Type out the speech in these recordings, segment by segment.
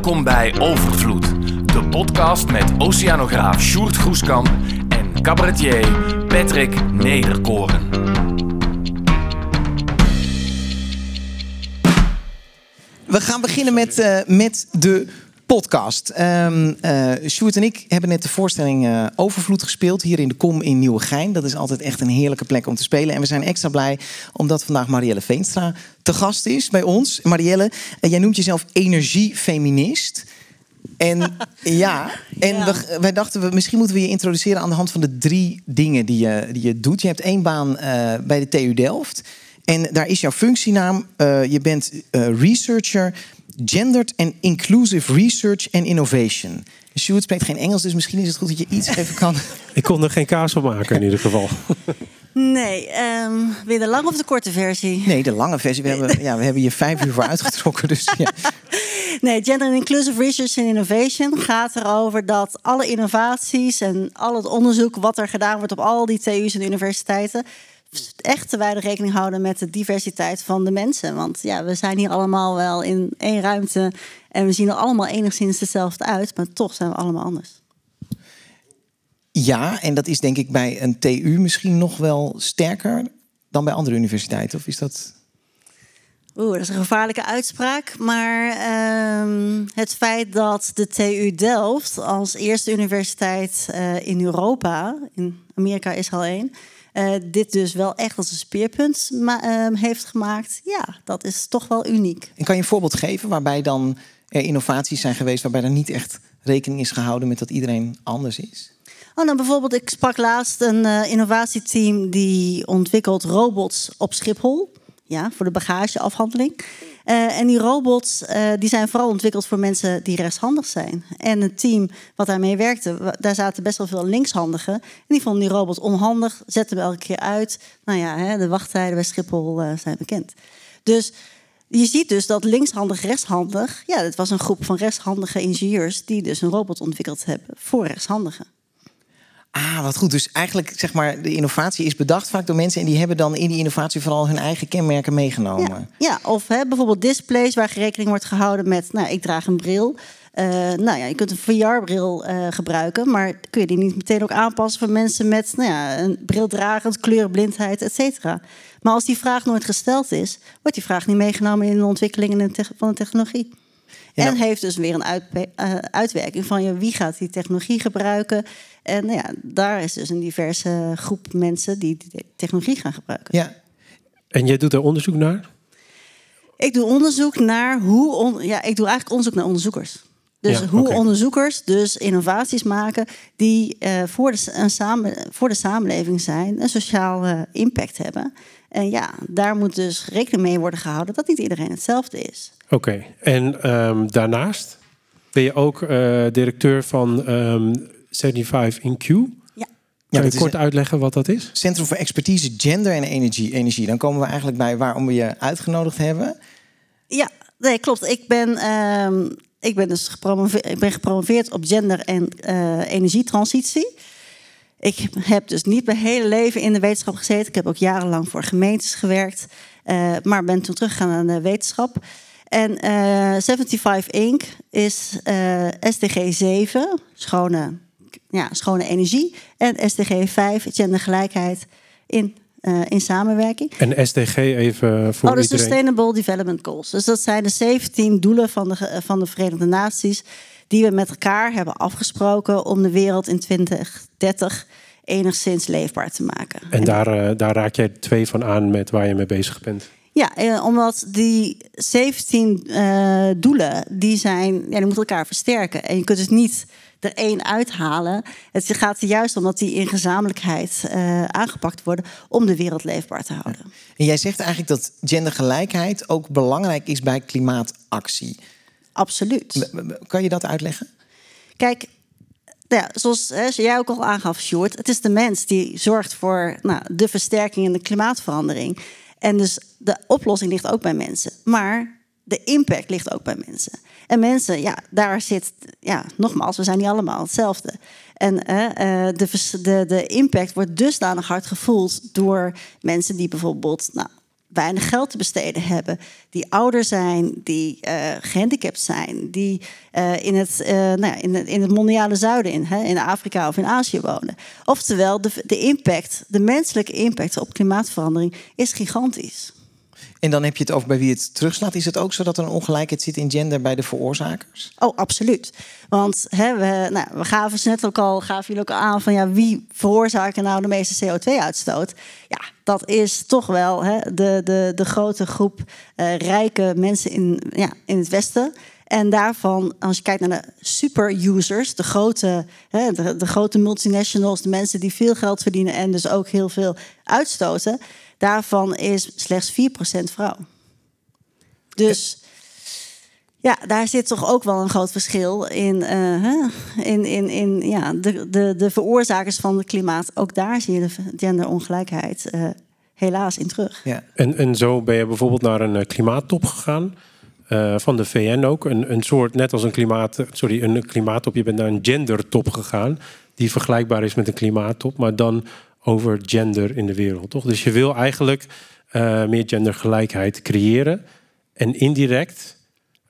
Welkom bij Overvloed, de podcast met oceanograaf Sjoerd Groeskamp en cabaretier Patrick Nederkoren. We gaan beginnen met, uh, met de podcast. Um, uh, Sjoerd en ik hebben net de voorstelling uh, Overvloed gespeeld hier in de Kom in Nieuwegein. Dat is altijd echt een heerlijke plek om te spelen. En we zijn extra blij omdat vandaag Marielle Veenstra te gast is bij ons. Marielle, uh, jij noemt jezelf energiefeminist. En ja, en ja. We, wij dachten, we, misschien moeten we je introduceren aan de hand van de drie dingen die je, die je doet. Je hebt één baan bij de TU Delft. En daar is jouw functienaam. je bent researcher Gendered and Inclusive Research and Innovation. Sjoerd spreekt geen Engels, dus misschien is het goed dat je iets even kan. Ik kon er geen kaas van maken in ieder geval. Nee, um, wil je de lange of de korte versie? Nee, de lange versie. We hebben, ja, we hebben hier vijf uur voor uitgetrokken. Dus, ja. Nee, Gender and Inclusive Research and Innovation gaat erover dat alle innovaties en al het onderzoek wat er gedaan wordt op al die TU's en universiteiten echt te weinig rekening houden met de diversiteit van de mensen. Want ja, we zijn hier allemaal wel in één ruimte en we zien er allemaal enigszins hetzelfde uit, maar toch zijn we allemaal anders. Ja, en dat is denk ik bij een TU misschien nog wel sterker dan bij andere universiteiten, of is dat? Oeh, dat is een gevaarlijke uitspraak. Maar uh, het feit dat de TU Delft als eerste universiteit uh, in Europa, in Amerika is al één, uh, dit dus wel echt als een speerpunt uh, heeft gemaakt. Ja, dat is toch wel uniek. En kan je een voorbeeld geven waarbij dan er innovaties zijn geweest waarbij er niet echt rekening is gehouden met dat iedereen anders is? Oh, nou, bijvoorbeeld, ik sprak laatst een uh, innovatieteam die ontwikkelt robots op Schiphol. Ja, voor de bagageafhandeling. Uh, en die robots uh, die zijn vooral ontwikkeld voor mensen die rechtshandig zijn. En het team wat daarmee werkte, daar zaten best wel veel linkshandigen. En die vonden die robots onhandig, zetten hem elke keer uit. Nou ja, hè, de wachttijden bij Schiphol uh, zijn bekend. Dus je ziet dus dat linkshandig, rechtshandig... Ja, het was een groep van rechtshandige ingenieurs... die dus een robot ontwikkeld hebben voor rechtshandigen. Ah, wat goed. Dus eigenlijk, zeg maar, de innovatie is bedacht vaak door mensen... en die hebben dan in die innovatie vooral hun eigen kenmerken meegenomen. Ja, of hè, bijvoorbeeld displays waar rekening wordt gehouden met... nou, ik draag een bril. Uh, nou ja, je kunt een VR-bril uh, gebruiken... maar kun je die niet meteen ook aanpassen voor mensen met... nou ja, een brildragend, kleurenblindheid, et cetera. Maar als die vraag nooit gesteld is... wordt die vraag niet meegenomen in de ontwikkeling van de technologie. Ja, en heeft dus weer een uit, uh, uitwerking van je, wie gaat die technologie gebruiken. En nou ja, daar is dus een diverse groep mensen die die technologie gaan gebruiken. Ja. En jij doet er onderzoek naar? Ik doe onderzoek naar hoe. On, ja, ik doe eigenlijk onderzoek naar onderzoekers. Dus ja, hoe okay. onderzoekers dus innovaties maken die uh, voor, de, een samen, voor de samenleving zijn, een sociaal uh, impact hebben. En ja, daar moet dus rekening mee worden gehouden dat niet iedereen hetzelfde is. Oké, okay. en um, daarnaast ben je ook uh, directeur van um, 75 in Q. Ja. Kan je kort uitleggen wat dat is? Centrum voor Expertise Gender en Energie. energie. Dan komen we eigenlijk bij waarom we je uitgenodigd hebben. Ja, nee, klopt. Ik ben, um, ik ben dus gepromoveerd, ik ben gepromoveerd op gender en uh, energietransitie. Ik heb dus niet mijn hele leven in de wetenschap gezeten. Ik heb ook jarenlang voor gemeentes gewerkt. Uh, maar ben toen teruggegaan naar de wetenschap. En uh, 75 Inc. is uh, SDG 7, schone, ja, schone energie. En SDG 5, gendergelijkheid in, in samenwerking. En SDG even voor oh, de. Sustainable Development Goals. Dus dat zijn de 17 doelen van de, van de Verenigde Naties... die we met elkaar hebben afgesproken om de wereld in 2030 enigszins leefbaar te maken. En daar, uh, daar raak jij twee van aan met waar je mee bezig bent. Ja, eh, omdat die 17 uh, doelen, die, zijn, ja, die moeten elkaar versterken. En je kunt dus niet er één uithalen. Het gaat er juist om dat die in gezamenlijkheid uh, aangepakt worden om de wereld leefbaar te houden. En jij zegt eigenlijk dat gendergelijkheid ook belangrijk is bij klimaatactie. Absoluut. Kan je dat uitleggen? Kijk, ja, zoals hè, jij ook al aangaf, Sjoerd, het is de mens die zorgt voor nou, de versterking en de klimaatverandering. En dus de oplossing ligt ook bij mensen. Maar de impact ligt ook bij mensen. En mensen, ja, daar zit, ja, nogmaals, we zijn niet allemaal hetzelfde. En uh, de, de, de impact wordt dusdanig hard gevoeld door mensen die bijvoorbeeld nou, weinig geld te besteden hebben, die ouder zijn, die uh, gehandicapt zijn, die uh, in, het, uh, nou in, in het mondiale zuiden, in, hè, in Afrika of in Azië wonen. Oftewel, de, de impact, de menselijke impact op klimaatverandering is gigantisch. En dan heb je het over bij wie het terugslaat. Is het ook zo dat er een ongelijkheid zit in gender bij de veroorzakers? Oh, absoluut. Want hè, we, nou, we gaven ze net ook al, gaven jullie ook aan van ja, wie veroorzaken nou de meeste CO2-uitstoot? Ja, dat is toch wel hè, de, de, de grote groep uh, rijke mensen in, ja, in het Westen. En daarvan, als je kijkt naar de super-users, de grote, hè, de grote multinationals, de mensen die veel geld verdienen en dus ook heel veel uitstoten Daarvan is slechts 4% vrouw. Dus ja, daar zit toch ook wel een groot verschil in, uh, in, in, in ja, de, de, de veroorzakers van het klimaat. Ook daar zie je de genderongelijkheid uh, helaas in terug. Ja. En, en zo ben je bijvoorbeeld naar een klimaattop gegaan. Uh, van de VN ook. Een, een soort, net als een klimaat, sorry, een klimaattop. Je bent naar een gendertop gegaan. Die vergelijkbaar is met een klimaattop. Maar dan over gender in de wereld. Toch? Dus je wil eigenlijk uh, meer gendergelijkheid creëren. En indirect,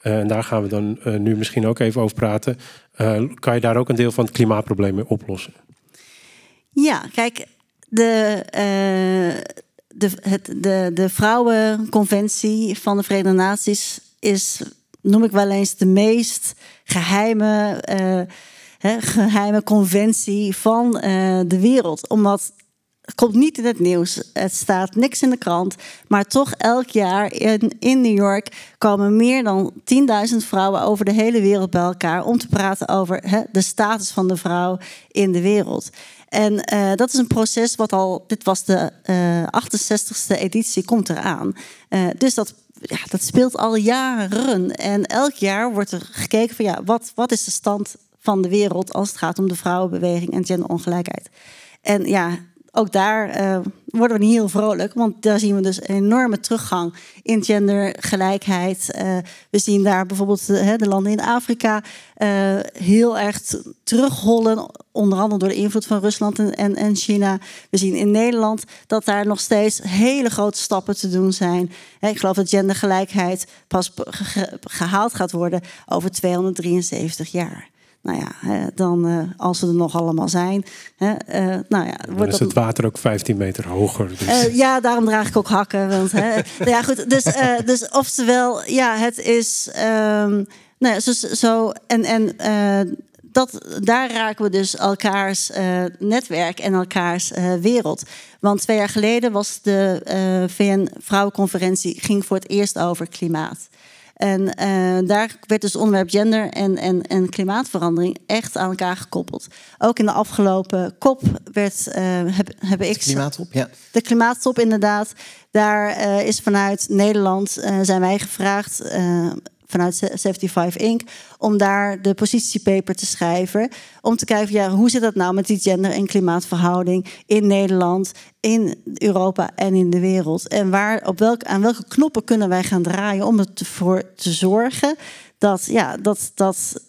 uh, en daar gaan we dan uh, nu misschien ook even over praten, kan je daar ook een deel van het klimaatprobleem mee oplossen. Ja, kijk, de, de, het, de, de Vrouwenconventie van de Verenigde Naties is, noem ik wel eens, de meest geheime geheime conventie van de wereld. Omdat komt niet in het nieuws. Het staat niks in de krant. Maar toch elk jaar in, in New York komen meer dan 10.000 vrouwen over de hele wereld bij elkaar om te praten over de status van de vrouw in de wereld. En uh, dat is een proces wat al, dit was de uh, eh, 68ste editie, komt eraan. Uh, dus dat, ja, dat speelt al jaren. En elk jaar wordt er gekeken van ja, wat, wat is de stand van de wereld als het gaat om de vrouwenbeweging en genderongelijkheid. En ja, ook daar uh, worden we niet heel vrolijk, want daar zien we dus een enorme teruggang in gendergelijkheid. Uh, we zien daar bijvoorbeeld de, de landen in Afrika heel erg terughollen, onder andere door de invloed van Rusland en, en, China. We zien in Nederland dat daar nog steeds hele grote stappen te doen zijn. ik geloof dat gendergelijkheid pas gehaald gaat worden over 273 jaar. Nou ja, dan uh, als ze er nog allemaal zijn. Hè, uh, nou ja, wordt dan is het water ook 15 meter hoger. Dus. Uh, ja, daarom draag ik ook hakken. Want, hè, ja, goed. Dus, dus oftewel, ja, het is. Um, nou ja, zo, zo en, en dat, daar raken we dus elkaars netwerk en elkaars wereld. Want twee jaar geleden was de VN-vrouwenconferentie ging voor het eerst over klimaat. En uh, daar werd dus onderwerp gender en, en, en klimaatverandering echt aan elkaar gekoppeld. Ook in de afgelopen COP werd, uh, heb, heb ik... De klimaattop, ja. De klimaattop, inderdaad. Daar uh, is vanuit Nederland zijn wij gevraagd vanuit 75 Inc. om daar de positiepaper te schrijven. Om te kijken, ja, hoe zit dat nou met die gender- en klimaatverhouding in Nederland, in Europa en in de wereld? En waar, op welk, aan welke knoppen kunnen wij gaan draaien om ervoor te zorgen dat, ja, dat, dat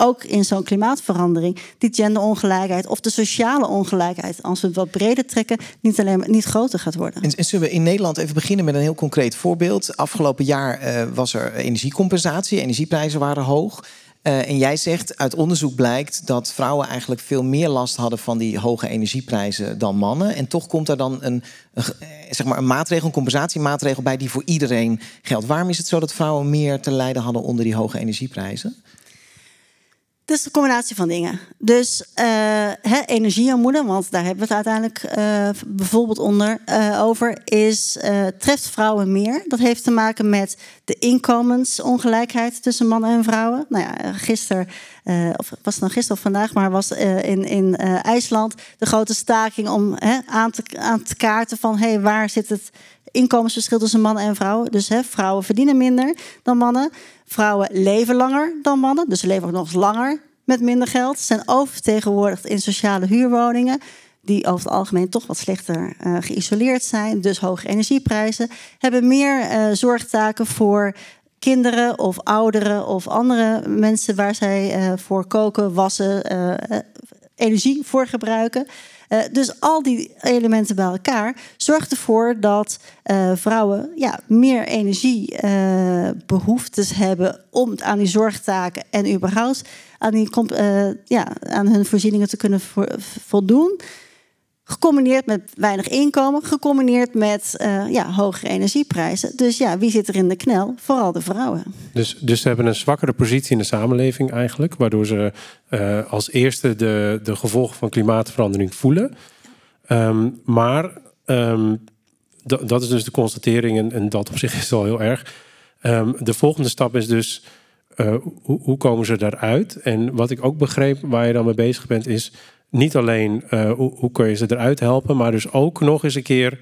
ook in zo'n klimaatverandering, die genderongelijkheid of de sociale ongelijkheid, als we het wat breder trekken, niet alleen niet groter gaat worden. En, en zullen we in Nederland even beginnen met een heel concreet voorbeeld? Afgelopen jaar uh, was er energiecompensatie, energieprijzen waren hoog. Uh, en jij zegt, uit onderzoek blijkt dat vrouwen eigenlijk veel meer last hadden van die hoge energieprijzen dan mannen. En toch komt er dan een, een, eh, zeg maar een maatregel, een compensatiemaatregel bij die voor iedereen geldt. Waarom is het zo dat vrouwen meer te lijden hadden onder die hoge energieprijzen? Dus een combinatie van dingen. Dus uh, energiearmoede, want daar hebben we het uiteindelijk uh, bijvoorbeeld onder uh, over, is treft vrouwen meer. Dat heeft te maken met de inkomensongelijkheid tussen mannen en vrouwen. Nou ja, gisteren, of was het nou gisteren of vandaag, maar was in, in IJsland de grote staking om aan, te, aan te kaarten van hey, waar zit het inkomensverschil tussen mannen en vrouwen. Dus hè, vrouwen verdienen minder dan mannen. Vrouwen leven langer dan mannen, dus ze leven ook nog eens langer met minder geld. Ze zijn oververtegenwoordigd in sociale huurwoningen, die over het algemeen toch wat slechter uh, geïsoleerd zijn, dus hoge energieprijzen. Hebben meer uh, zorgtaken voor kinderen of ouderen of andere mensen waar zij uh, voor koken, wassen, energie voor gebruiken. Uh, dus al die elementen bij elkaar zorgt ervoor dat uh, vrouwen ja, meer energiebehoeftes hebben om aan die zorgtaken en überhaupt aan, die, ja, aan hun voorzieningen te kunnen voldoen. Gecombineerd met weinig inkomen, gecombineerd met uh, ja, hogere energieprijzen. Dus ja, wie zit er in de knel? Vooral de vrouwen. Dus, dus ze hebben een zwakkere positie in de samenleving eigenlijk, waardoor ze uh, als eerste de, de gevolgen van klimaatverandering voelen. Um, maar um, dat is dus de constatering en, dat op zich is al heel erg. Um, de volgende stap is dus, uh, hoe, hoe komen ze daaruit? En wat ik ook begreep waar je dan mee bezig bent is niet alleen uh, hoe, hoe kun je ze eruit helpen, maar dus ook nog eens een keer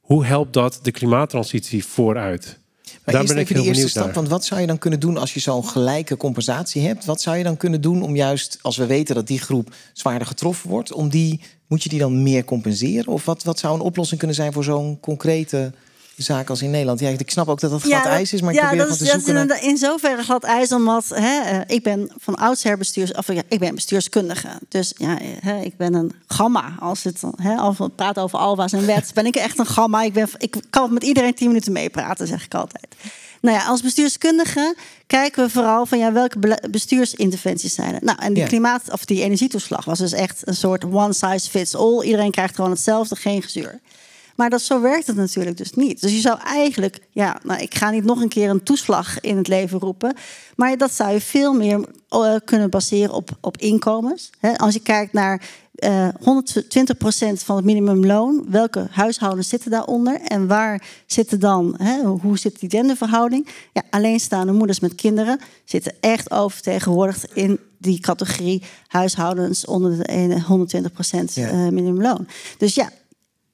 hoe helpt dat de klimaattransitie vooruit? Maar Daar ben ik heel de eerste stap, naar. want wat zou je dan kunnen doen als je zo'n gelijke compensatie hebt? Wat zou je dan kunnen doen om juist, als we weten dat die groep zwaarder getroffen wordt, om die, moet je die dan meer compenseren? Of wat, wat zou een oplossing kunnen zijn voor zo'n concrete zaken als in Nederland. Ja, ik snap ook dat dat glad ijs is, maar ik ja, probeer dat is, te zoeken. Dat is in zoverre glad ijs, omdat hè, eh, ik ben van oudsher bestuurs, of ja, ik ben bestuurskundige. Dus ja, hè, ik ben een gamma. Als het hè, als we praten over alwa's en wet, ben ik echt een gamma. Ik, ben, ik kan met iedereen tien minuten meepraten, zeg ik altijd. Nou ja, als bestuurskundige kijken we vooral van ja, welke bestuursinterventies zijn er. Nou, en die klimaat of die energietoeslag was dus echt een soort one size fits all. Iedereen krijgt gewoon hetzelfde, geen gezeur. Maar dat, zo werkt het natuurlijk dus niet. Dus je zou eigenlijk, ja, nou, ik ga niet nog een keer een toeslag in het leven roepen. Maar dat zou je veel meer uh, kunnen baseren op, op inkomens. als je kijkt naar uh, 120% van het minimumloon, welke huishoudens zitten daaronder en waar zitten dan, hoe zit die genderverhouding? Ja, alleenstaande moeders met kinderen zitten echt oververtegenwoordigd in die categorie huishoudens onder de 120% ja. uh, minimumloon. Dus ja,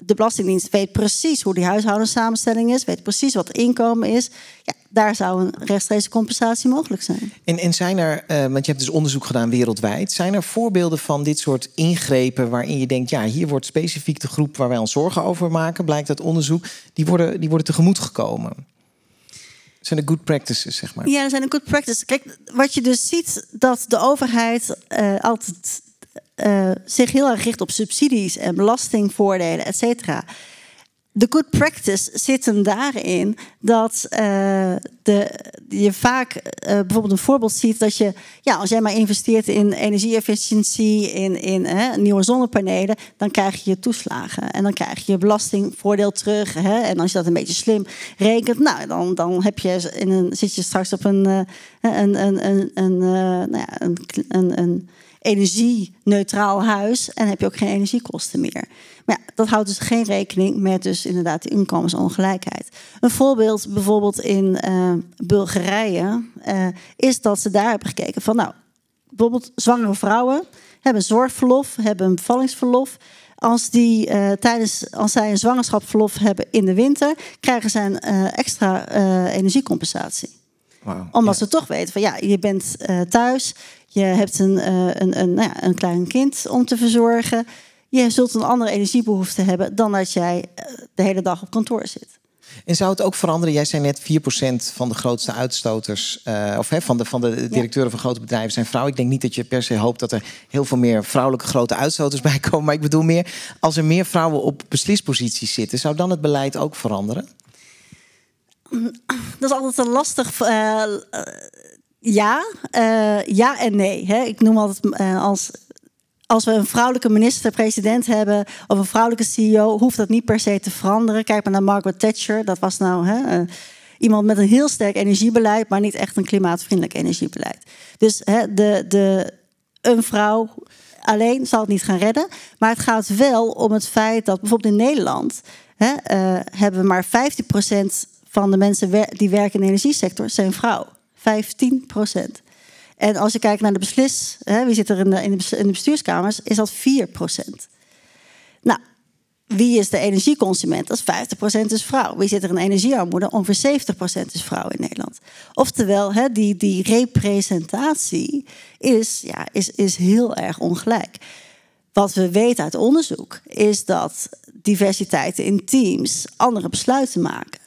de Belastingdienst weet precies hoe die huishoudensamenstelling is, weet precies wat het inkomen is. Ja, daar zou een rechtstreekse compensatie mogelijk zijn. En, en zijn er, uh, want je hebt dus onderzoek gedaan wereldwijd, zijn er voorbeelden van dit soort ingrepen waarin je denkt, ja, hier wordt specifiek de groep waar wij ons zorgen over maken, blijkt uit onderzoek, die worden, die worden tegemoet gekomen? Zijn er good practices, zeg maar? Ja, er zijn een good practices. Kijk, wat je dus ziet, dat de overheid uh, altijd uh, zich heel erg richt op subsidies en belastingvoordelen, et cetera. De good practice zit hem daarin dat uh, de, je vaak uh, bijvoorbeeld een voorbeeld ziet dat je, ja, als jij maar investeert in energie-efficiëntie, in, in nieuwe zonnepanelen, dan krijg je toeslagen en dan krijg je belastingvoordeel terug. Hè? En als je dat een beetje slim rekent, nou, dan, dan heb je in een, zit je straks op een, een, een, een, nou ja, een, een, een energie-neutraal huis en heb je ook geen energiekosten meer. Maar ja, dat houdt dus geen rekening met dus inderdaad de inkomensongelijkheid. Een voorbeeld bijvoorbeeld in uh, Bulgarije uh, is dat ze daar hebben gekeken van nou, bijvoorbeeld zwangere vrouwen hebben zorgverlof, hebben een bevallingsverlof. Als, die, uh, tijdens, als zij een zwangerschapsverlof hebben in de winter, krijgen ze een extra energiecompensatie. Wow, Omdat ze toch weten van ja, je bent thuis, je hebt een, uh, een, een, nou ja, een klein kind om te verzorgen. Je zult een andere energiebehoefte hebben dan dat jij eh, de hele dag op kantoor zit. En zou het ook veranderen? Jij zei net 4% van de grootste uitstoters, uh, of hè, van, de, van de directeuren van grote bedrijven zijn vrouwen. Ik denk niet dat je per se hoopt dat er heel veel meer vrouwelijke grote uitstoters bij komen. Maar ik bedoel meer, als er meer vrouwen op beslisposities zitten, zou dan het beleid ook veranderen? Dat is altijd een lastig. Uh, ja, uh, ja en nee. Hè. Ik noem altijd als als we een vrouwelijke minister-president hebben of een vrouwelijke CEO, hoeft dat niet per se te veranderen. Kijk maar naar Margaret Thatcher. Dat was nou hè, iemand met een heel sterk energiebeleid, maar niet echt een klimaatvriendelijk energiebeleid. Dus hè, de, de, een vrouw alleen zal het niet gaan redden. Maar het gaat wel om het feit dat bijvoorbeeld in Nederland hè, hebben we maar 15% van de mensen die werken in de energiesector zijn vrouw. 15 procent. En als je kijkt naar de beslis, hè, wie zit er in de, in de, bestuurskamers, is dat 4 procent. Nou, wie is de energieconsument? Dat is 50% is vrouw. Wie zit er in energiearmoede? Ongeveer 70% is vrouw in Nederland. Oftewel, hè, die, die representatie is, ja, is, is heel erg ongelijk. Wat we weten uit onderzoek is dat diversiteit in teams andere besluiten maken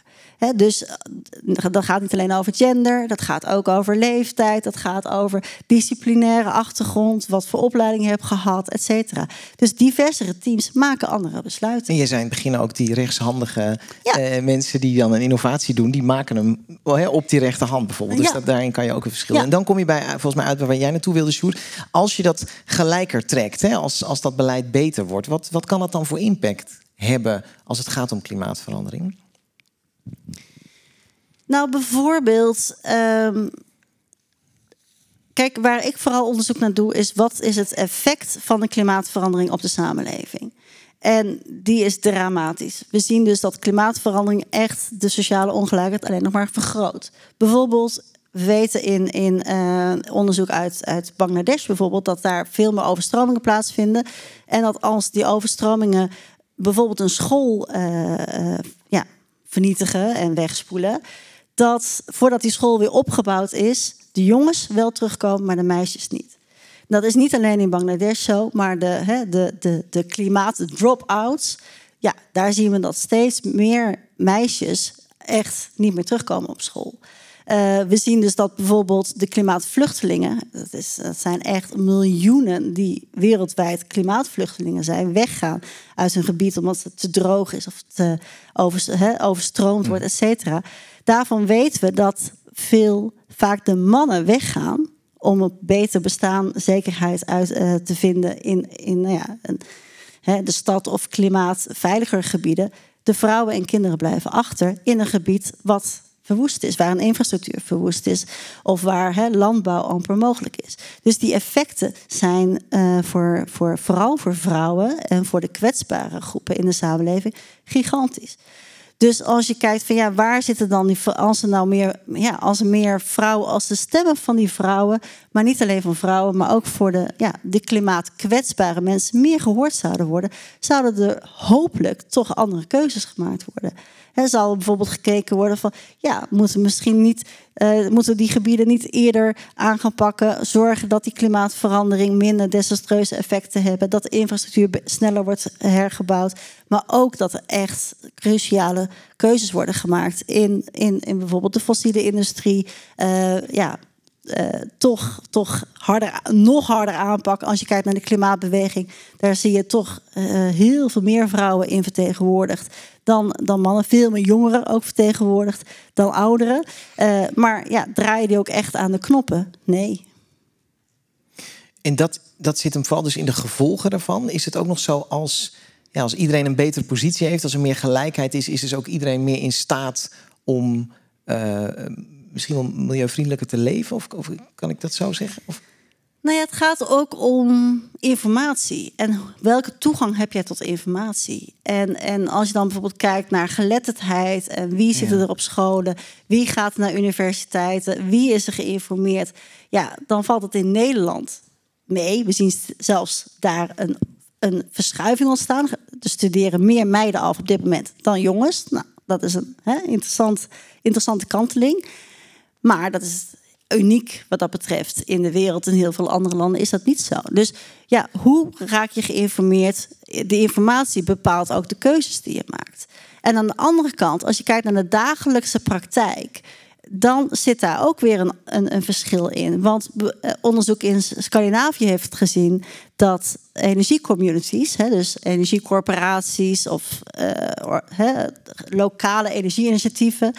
dus eh, dat gaat niet alleen over gender, dat gaat ook over leeftijd, dat gaat over disciplinaire achtergrond, wat voor opleiding je hebt gehad, et cetera. Dus diversere teams maken andere besluiten. En je zei in het begin ook die rechtshandige eh, mensen die dan een innovatie doen, die maken hem op die rechterhand bijvoorbeeld. Dus dat, daarin kan je ook een verschil. En dan kom je bij volgens mij uit waar jij naartoe wilde, Sjoerd. Als je dat gelijker trekt, als, als dat beleid beter wordt, wat, wat kan dat dan voor impact hebben als het gaat om klimaatverandering? Nou, bijvoorbeeld. Ehm, kijk, waar ik vooral onderzoek naar doe, is wat is het effect van de klimaatverandering op de samenleving? En die is dramatisch. We zien dus dat klimaatverandering echt de sociale ongelijkheid alleen nog maar vergroot. Bijvoorbeeld, we weten in, in uh, onderzoek uit, uit Bangladesh bijvoorbeeld dat daar veel meer overstromingen plaatsvinden. En dat als die overstromingen bijvoorbeeld een school uh, vernietigen en wegspoelen, dat voordat die school weer opgebouwd is, de jongens wel terugkomen, maar de meisjes niet. Dat is niet alleen in Bangladesh zo, maar de, hè, de, de, de klimaat, drop-outs, ja, daar zien we dat steeds meer meisjes echt niet meer terugkomen op school. Uh, we zien dus dat bijvoorbeeld de klimaatvluchtelingen, dat, is, zijn echt miljoenen die wereldwijd klimaatvluchtelingen zijn, weggaan uit hun gebied omdat het te droog is of te over, overstroomd wordt, et cetera. Daarvan weten we dat veel vaak de mannen weggaan om een beter bestaan, zekerheid uit uh, te vinden in, in nou ja, een, de stad of klimaatveiliger gebieden. De vrouwen en kinderen blijven achter in een gebied wat verwoest is, waar een infrastructuur verwoest is of waar landbouw amper mogelijk is. Dus die effecten zijn uh, voor, voor, vooral voor vrouwen en voor de kwetsbare groepen in de samenleving gigantisch. Dus als je kijkt van ja, waar zitten dan die als er nou meer, ja, als er meer vrouwen, als de stemmen van die vrouwen, maar niet alleen van vrouwen, maar ook voor de, ja, de klimaatkwetsbare mensen meer gehoord zouden worden, zouden er hopelijk toch andere keuzes gemaakt worden. Er zal bijvoorbeeld gekeken worden van, ja, moeten we misschien niet, uh, moeten die gebieden niet eerder aan gaan pakken, zorgen dat die klimaatverandering minder desastreuze effecten hebben, dat de infrastructuur sneller wordt hergebouwd, maar ook dat er echt cruciale keuzes worden gemaakt in, in, in bijvoorbeeld de fossiele industrie, uh, ja, uh, toch, toch harder, nog harder aanpakken. Als je kijkt naar de klimaatbeweging, daar zie je toch uh, heel veel meer vrouwen in vertegenwoordigd dan, dan mannen. Veel meer jongeren ook vertegenwoordigd dan ouderen. Uh, maar ja, draaien die ook echt aan de knoppen? Nee. En dat, dat zit hem vooral dus in de gevolgen daarvan. Is het ook nog zo als, ja, als iedereen een betere positie heeft, als er meer gelijkheid is, is dus ook iedereen meer in staat om misschien wel milieuvriendelijker te leven? Of, of kan ik dat zo zeggen? Of... Nou ja, het gaat ook om informatie. En welke toegang heb jij tot informatie? En, en als je dan bijvoorbeeld kijkt naar geletterdheid en wie zit er op scholen, wie gaat naar universiteiten, wie is er geïnformeerd, ja, dan valt het in Nederland mee. We zien zelfs daar een, een verschuiving ontstaan. Er studeren meer meiden af op dit moment dan jongens. Nou, dat is een hè, interessant, interessante kanteling. Maar dat is uniek wat dat betreft. In de wereld en heel veel andere landen is dat niet zo. Dus ja, hoe raak je geïnformeerd? De informatie bepaalt ook de keuzes die je maakt. En aan de andere kant, als je kijkt naar de dagelijkse praktijk, dan zit daar ook weer een, een, een verschil in. Want eh, onderzoek in Scandinavië heeft gezien dat energiecommunities, hè, dus energiecorporaties of uh, lokale energieinitiatieven,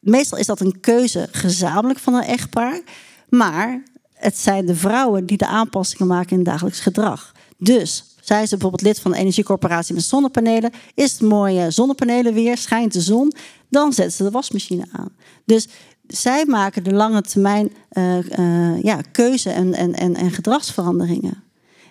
meestal is dat een keuze gezamenlijk van een echtpaar. Maar het zijn de vrouwen die de aanpassingen maken in het dagelijks gedrag. Dus zijn ze bijvoorbeeld lid van een energiecorporatie met zonnepanelen. Is het mooie zonnepanelen weer, schijnt de zon, dan zetten ze de wasmachine aan. Dus zij maken de lange termijn uh, uh, ja, keuze en, en, en, en gedragsveranderingen.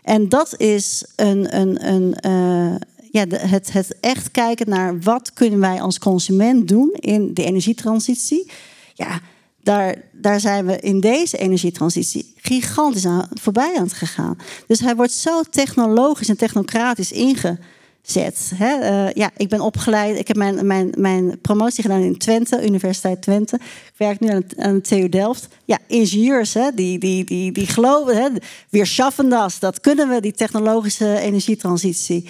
En dat is een, een, een, uh, ja, het, het echt kijken naar wat kunnen wij als consument doen in de energietransitie. Ja, daar, daar zijn we in deze energietransitie gigantisch aan, voorbij aan het gegaan. Dus hij wordt zo technologisch en technocratisch ingezet. Hè? Uh, ja, ik ben opgeleid. Ik heb mijn, mijn, mijn promotie gedaan in Twente, Universiteit Twente. Ik werk nu aan, aan TU Delft. Ja, ingenieurs, hè? Die, die, die, die geloven, hè? weer schaffen dat. Dat kunnen we, die technologische energietransitie.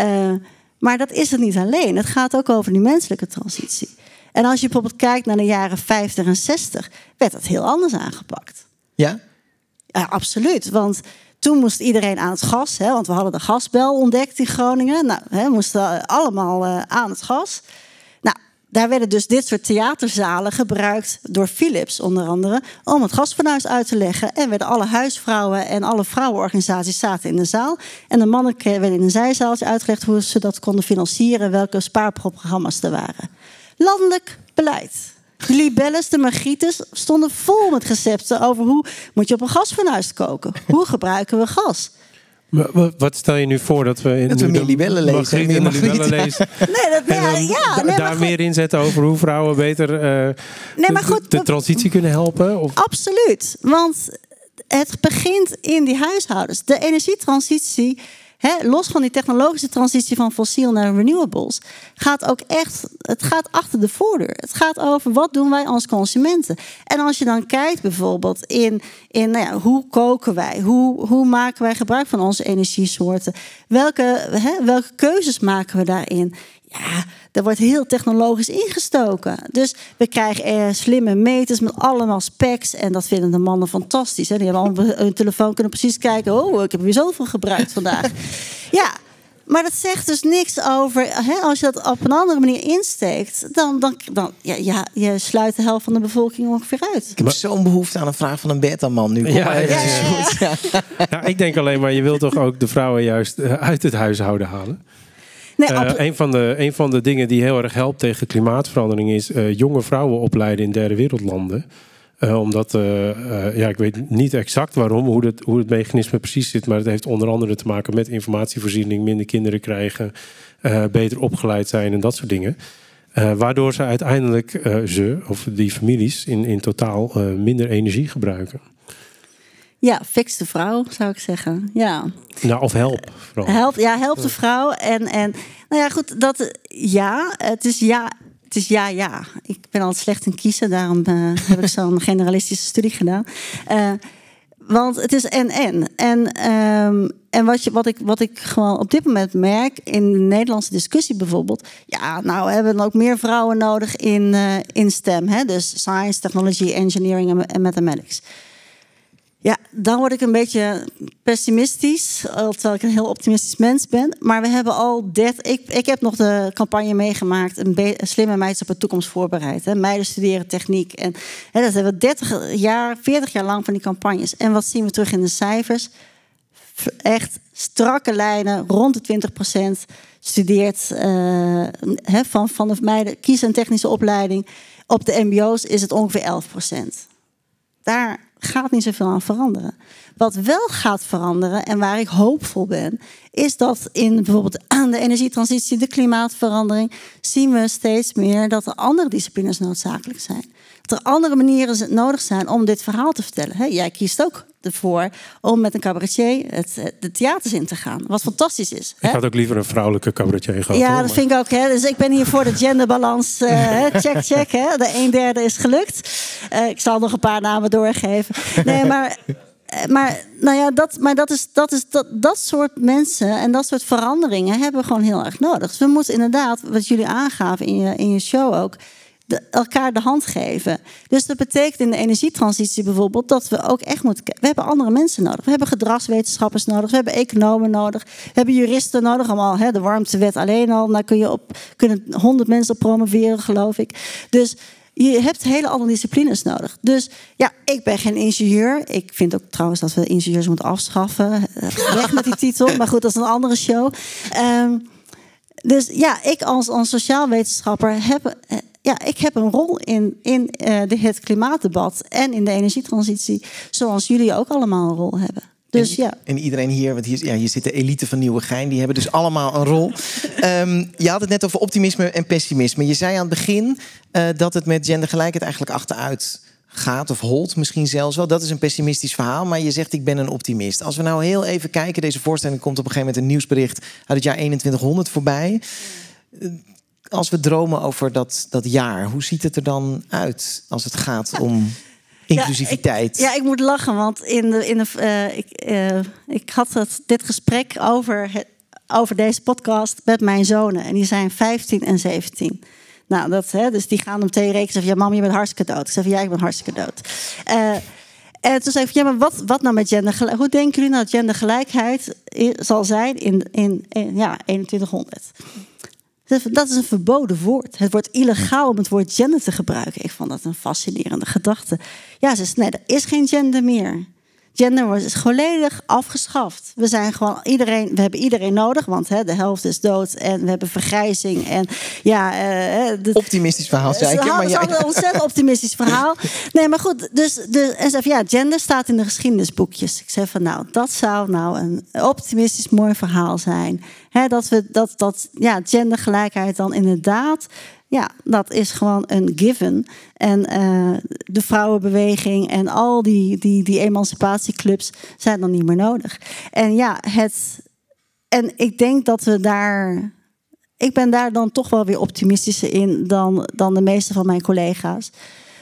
Uh, maar dat is het niet alleen. Het gaat ook over die menselijke transitie. En als je bijvoorbeeld kijkt naar de jaren 50 en 60, werd dat heel anders aangepakt. Ja? Ja, absoluut. Want toen moest iedereen aan het gas, hè, want we hadden de gasbel ontdekt in Groningen. Nou, hè, moesten allemaal uh, aan het gas. Daar werden dus dit soort theaterzalen gebruikt door Philips onder andere om het gasfornuis uit te leggen. En werden alle huisvrouwen en alle vrouwenorganisaties zaten in de zaal. En de mannen werden in een zijzaaltje uitgelegd hoe ze dat konden financieren, welke spaarprogramma's er waren. Landelijk beleid. De libelles, de margrites stonden vol met recepten over hoe moet je op een gasfornuis koken. Hoe gebruiken we gas? Wat stel je nu voor dat we in dat we meer libellen lezen, meer libellen lezen. Nee, dat, ja, ja, nee, daar meer inzetten over hoe vrouwen beter uh, nee, maar goed, de, de transitie kunnen helpen? Of? Absoluut, want het begint in die huishoudens. De energietransitie los van die technologische transitie van fossiel naar renewables, gaat ook echt, het gaat achter de voordeur. Het gaat over wat doen wij als consumenten. En als je dan kijkt bijvoorbeeld in, in nou ja, hoe koken wij, hoe, hoe maken wij gebruik van onze energiesoorten, welke, welke keuzes maken we daarin. Ja, er wordt heel technologisch ingestoken. Dus we krijgen eh, slimme meters met allemaal specs. En dat vinden de mannen fantastisch. Hè? Die hebben al hun telefoon kunnen precies kijken. Oh, ik heb weer zoveel gebruikt vandaag. ja, maar dat zegt dus niks over. Hè, als je dat op een andere manier insteekt, dan, dan, dan ja, ja, je sluit de helft van de bevolking ongeveer uit. Ik heb zo'n behoefte aan een vraag van een beta-man nu. Ja, ja, ja, ja, ik denk alleen maar, je wilt toch ook de vrouwen juist eh, uit het huishouden halen? Nee, uh, een, van de, een van de dingen die heel erg helpt tegen klimaatverandering is uh, jonge vrouwen opleiden in derde wereldlanden. Uh, omdat, ja, ik weet niet exact waarom, hoe het, hoe het mechanisme precies zit, maar het heeft onder andere te maken met informatievoorziening, minder kinderen krijgen, beter opgeleid zijn en dat soort dingen. waardoor ze uiteindelijk, ze of die families, in, in totaal minder energie gebruiken. Ja, fix de vrouw, zou ik zeggen. Ja. Nou, of help. Help, ja, help de vrouw. En, en nou ja, goed, dat ja, het is ja. Het is ja, ja. Ik ben altijd slecht in kiezen, daarom uh, heb ik zo'n generalistische studie gedaan. Uh, want het is en-en. En, um, en wat, je, wat, ik, wat ik gewoon op dit moment merk in de Nederlandse discussie bijvoorbeeld. Ja, nou we hebben we ook meer vrouwen nodig in, uh, in STEM. Hè? Dus science, technology, engineering en mathematics. Ja, dan word ik een beetje pessimistisch, terwijl ik een heel optimistisch mens ben. Maar we hebben al dit. Ik, ik heb nog de campagne meegemaakt, een, slimme meisjes op de toekomst voorbereid. Hè. Meiden studeren techniek. En hè, dat hebben we 30 jaar, 40 jaar lang van die campagnes. En wat zien we terug in de cijfers? Echt strakke lijnen, rond de 20 procent studeert uh, van, van de meiden, kies een technische opleiding. Op de MBO's is het ongeveer 11 procent. Daar gaat niet zoveel aan veranderen. Wat wel gaat veranderen en waar ik hoopvol ben, is dat in bijvoorbeeld aan de energietransitie, de klimaatverandering, zien we steeds meer dat er andere disciplines noodzakelijk zijn. Dat er andere manieren nodig zijn om dit verhaal te vertellen. Jij kiest ook ervoor om met een cabaretier het, de theaters in te gaan. Wat fantastisch is. Ik had ook liever een vrouwelijke cabaretier gehad. Ja, dat vind ik ook. Hè. Dus ik ben hier voor de genderbalans. Uh, check, check. Hè. De een derde is gelukt. Uh, ik zal nog een paar namen doorgeven. Nee, maar eh, maar, nou ja, dat, maar dat, is, dat, is, dat, dat soort mensen en dat soort veranderingen hebben we gewoon heel erg nodig. Dus we moeten inderdaad, wat jullie aangaven in je, in je show ook, elkaar de hand geven. Dus dat betekent in de energietransitie bijvoorbeeld dat we ook echt moeten. We hebben andere mensen nodig. We hebben gedragswetenschappers nodig. We hebben economen nodig. We hebben juristen nodig. Allemaal hè, de warmtewet alleen al. Daar kun je op kunnen honderd mensen promoveren, geloof ik. Dus je hebt hele andere disciplines nodig. Dus ja, ik ben geen ingenieur. Ik vind ook trouwens dat we ingenieurs moeten afschaffen. Weg met die titel. Maar goed, dat is een andere show. Ehm, dus ja, ik als, als sociaal wetenschapper heb, eh, ja, ik heb een rol in, in uh, de, het klimaatdebat en in de energietransitie. Zoals jullie ook allemaal een rol hebben. Dus, en, ja. en iedereen hier, want hier, ja, hier zit de elite van Nieuwegein, die hebben dus allemaal een rol. um, je had het net over optimisme en pessimisme. Je zei aan het begin uh, dat het met gendergelijkheid eigenlijk achteruit gaat of holt misschien zelfs wel. Dat is een pessimistisch verhaal, maar je zegt ik ben een optimist. Als we nou heel even kijken, deze voorstelling komt op een gegeven moment een nieuwsbericht uit het jaar 2100 voorbij. Eh, als we dromen over dat, dat jaar, hoe ziet het er dan uit als het gaat om inclusiviteit. Ja ik, ja, ik, moet lachen, want in de, in de, uh, ik, uh, ik had het, dit gesprek over, het, over deze podcast met mijn zonen. En die zijn 15 en 17. Nou, dat, hè, dus die gaan om thee rekenen. Zeggen, ja, mam, je bent hartstikke dood. Ik zeg, ja, ik ben hartstikke dood. Uh, en toen zei ik, ja, maar wat, wat nou met gendergelijkheid? Hoe denken jullie nou dat gendergelijkheid zal zijn in, in, in ja, 2100? Dat is een verboden woord. Het wordt illegaal om het woord gender te gebruiken. Ik vond dat een fascinerende gedachte. Ja, ze zei, nee, er is geen gender meer. Gender wordt volledig afgeschaft. We zijn gewoon iedereen, we hebben iedereen nodig, want hè, de helft is dood en we hebben vergrijzing en ja. Uh, de, optimistisch verhaal, zei ik. Maar ja. een ontzettend optimistisch verhaal. Nee, maar goed, dus de, en zei, ja, gender staat in de geschiedenisboekjes. Ik zei van, nou, dat zou nou een optimistisch mooi verhaal zijn. Hè, dat we dat dat ja, gendergelijkheid dan inderdaad ja, dat is gewoon een given. En uh, de vrouwenbeweging en al die, die, die emancipatieclubs zijn dan niet meer nodig. En ja, het. En ik denk dat we daar. Ik ben daar dan toch wel weer optimistischer in dan, dan de meeste van mijn collega's.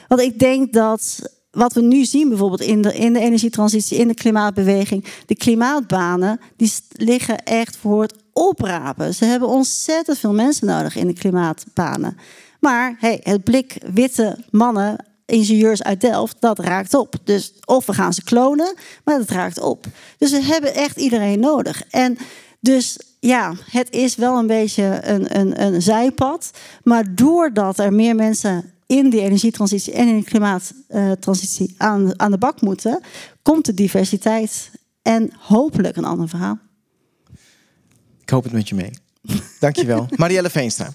Want ik denk dat wat we nu zien, bijvoorbeeld in de, in de energietransitie, in de klimaatbeweging, de klimaatbanen, die liggen echt voor het oprapen. Ze hebben ontzettend veel mensen nodig in de klimaatbanen. Maar hey, het blik witte mannen, ingenieurs uit Delft, dat raakt op. Dus of we gaan ze klonen, maar dat raakt op. Dus we hebben echt iedereen nodig. En dus ja, het is wel een beetje een, een, een zijpad. Maar doordat er meer mensen in die energietransitie en in de klimaattransitie aan, aan de bak moeten, komt de diversiteit en hopelijk een ander verhaal. Ik hoop het met je mee. Dankjewel. Marielle Veenstra.